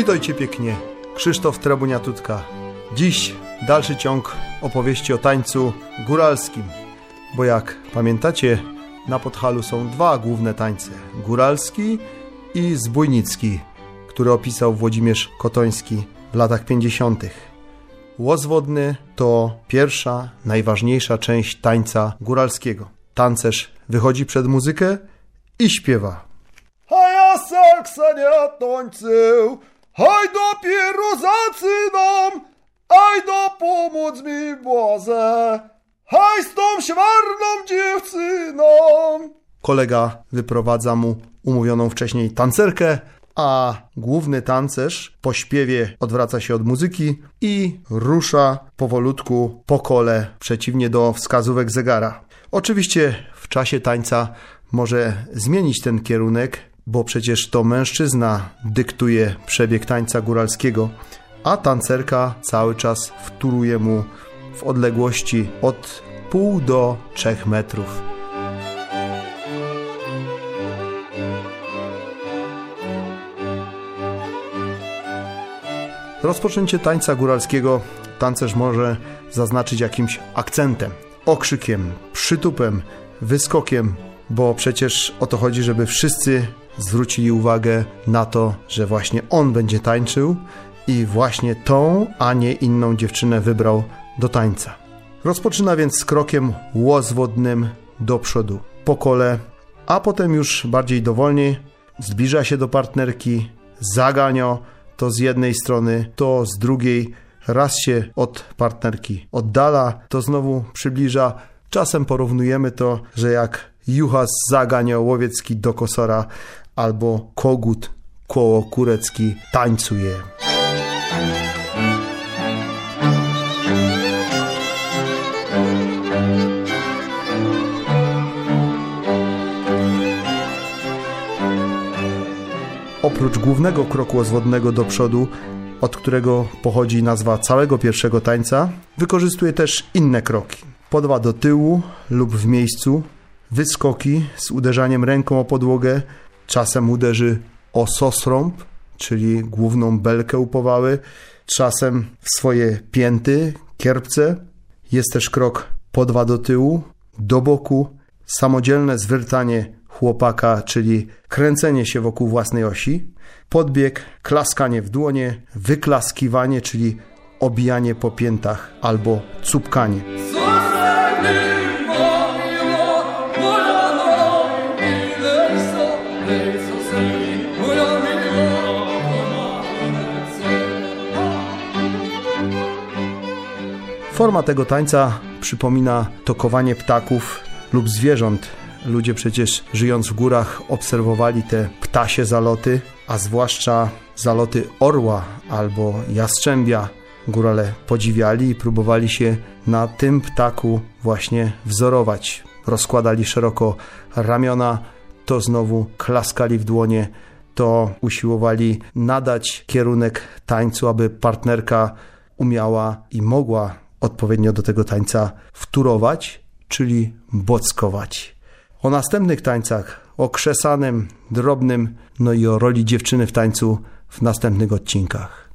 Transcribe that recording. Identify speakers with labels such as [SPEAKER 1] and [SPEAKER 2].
[SPEAKER 1] Witajcie pięknie, Krzysztof Trabuniatutka. Dziś dalszy ciąg opowieści o tańcu góralskim. Bo jak pamiętacie, na Podhalu są dwa główne tańce. Góralski i zbójnicki, który opisał Włodzimierz Kotoński w latach 50. Łos wodny to pierwsza, najważniejsza część tańca góralskiego. Tancerz wychodzi przed muzykę i śpiewa.
[SPEAKER 2] A ja saksa nie tańczył, haj dopiero zaczynam, aj do pomóc mi Boże, haj z tą śwarną dziewczyną.
[SPEAKER 1] Kolega wyprowadza mu umówioną wcześniej tancerkę, a główny tancerz po śpiewie odwraca się od muzyki i rusza powolutku po kole, przeciwnie do wskazówek zegara. Oczywiście w czasie tańca może zmienić ten kierunek, bo przecież to mężczyzna dyktuje przebieg tańca góralskiego, a tancerka cały czas wtóruje mu w odległości od pół do trzech metrów. Rozpoczęcie tańca góralskiego tancerz może zaznaczyć jakimś akcentem, okrzykiem, przytupem, wyskokiem, bo przecież o to chodzi, żeby wszyscy zwrócili uwagę na to, że właśnie on będzie tańczył i właśnie tą, a nie inną dziewczynę wybrał do tańca. Rozpoczyna więc z krokiem łozwodnym do przodu, po kole, a potem już bardziej dowolnie zbliża się do partnerki, zagania to z jednej strony, to z drugiej, raz się od partnerki oddala, to znowu przybliża. Czasem porównujemy to, że jak juchas zagania łowiecki do kosora albo kogut koło kurecki tańcuje. Oprócz głównego kroku zwodnego do przodu, od którego pochodzi nazwa całego pierwszego tańca, wykorzystuje też inne kroki. Podwa do tyłu lub w miejscu, wyskoki z uderzaniem ręką o podłogę, czasem uderzy o sosrąb, czyli główną belkę upowały, czasem w swoje pięty, kierpce. Jest też krok podwa do tyłu, do boku, samodzielne zwyrtanie chłopaka, czyli kręcenie się wokół własnej osi, podbieg, klaskanie w dłonie, wyklaskiwanie, czyli obijanie po piętach albo cupkanie. Forma tego tańca przypomina tokowanie ptaków lub zwierząt. Ludzie przecież żyjąc w górach obserwowali te ptasie zaloty, a zwłaszcza zaloty orła albo jastrzębia. Górale podziwiali i próbowali się na tym ptaku właśnie wzorować. Rozkładali szeroko ramiona, to znowu klaskali w dłonie, to usiłowali nadać kierunek tańcu, aby partnerka umiała i mogła odpowiednio do tego tańca wturować, czyli bockować. O następnych tańcach, o krzesanym, drobnym, no i o roli dziewczyny w tańcu w następnych odcinkach.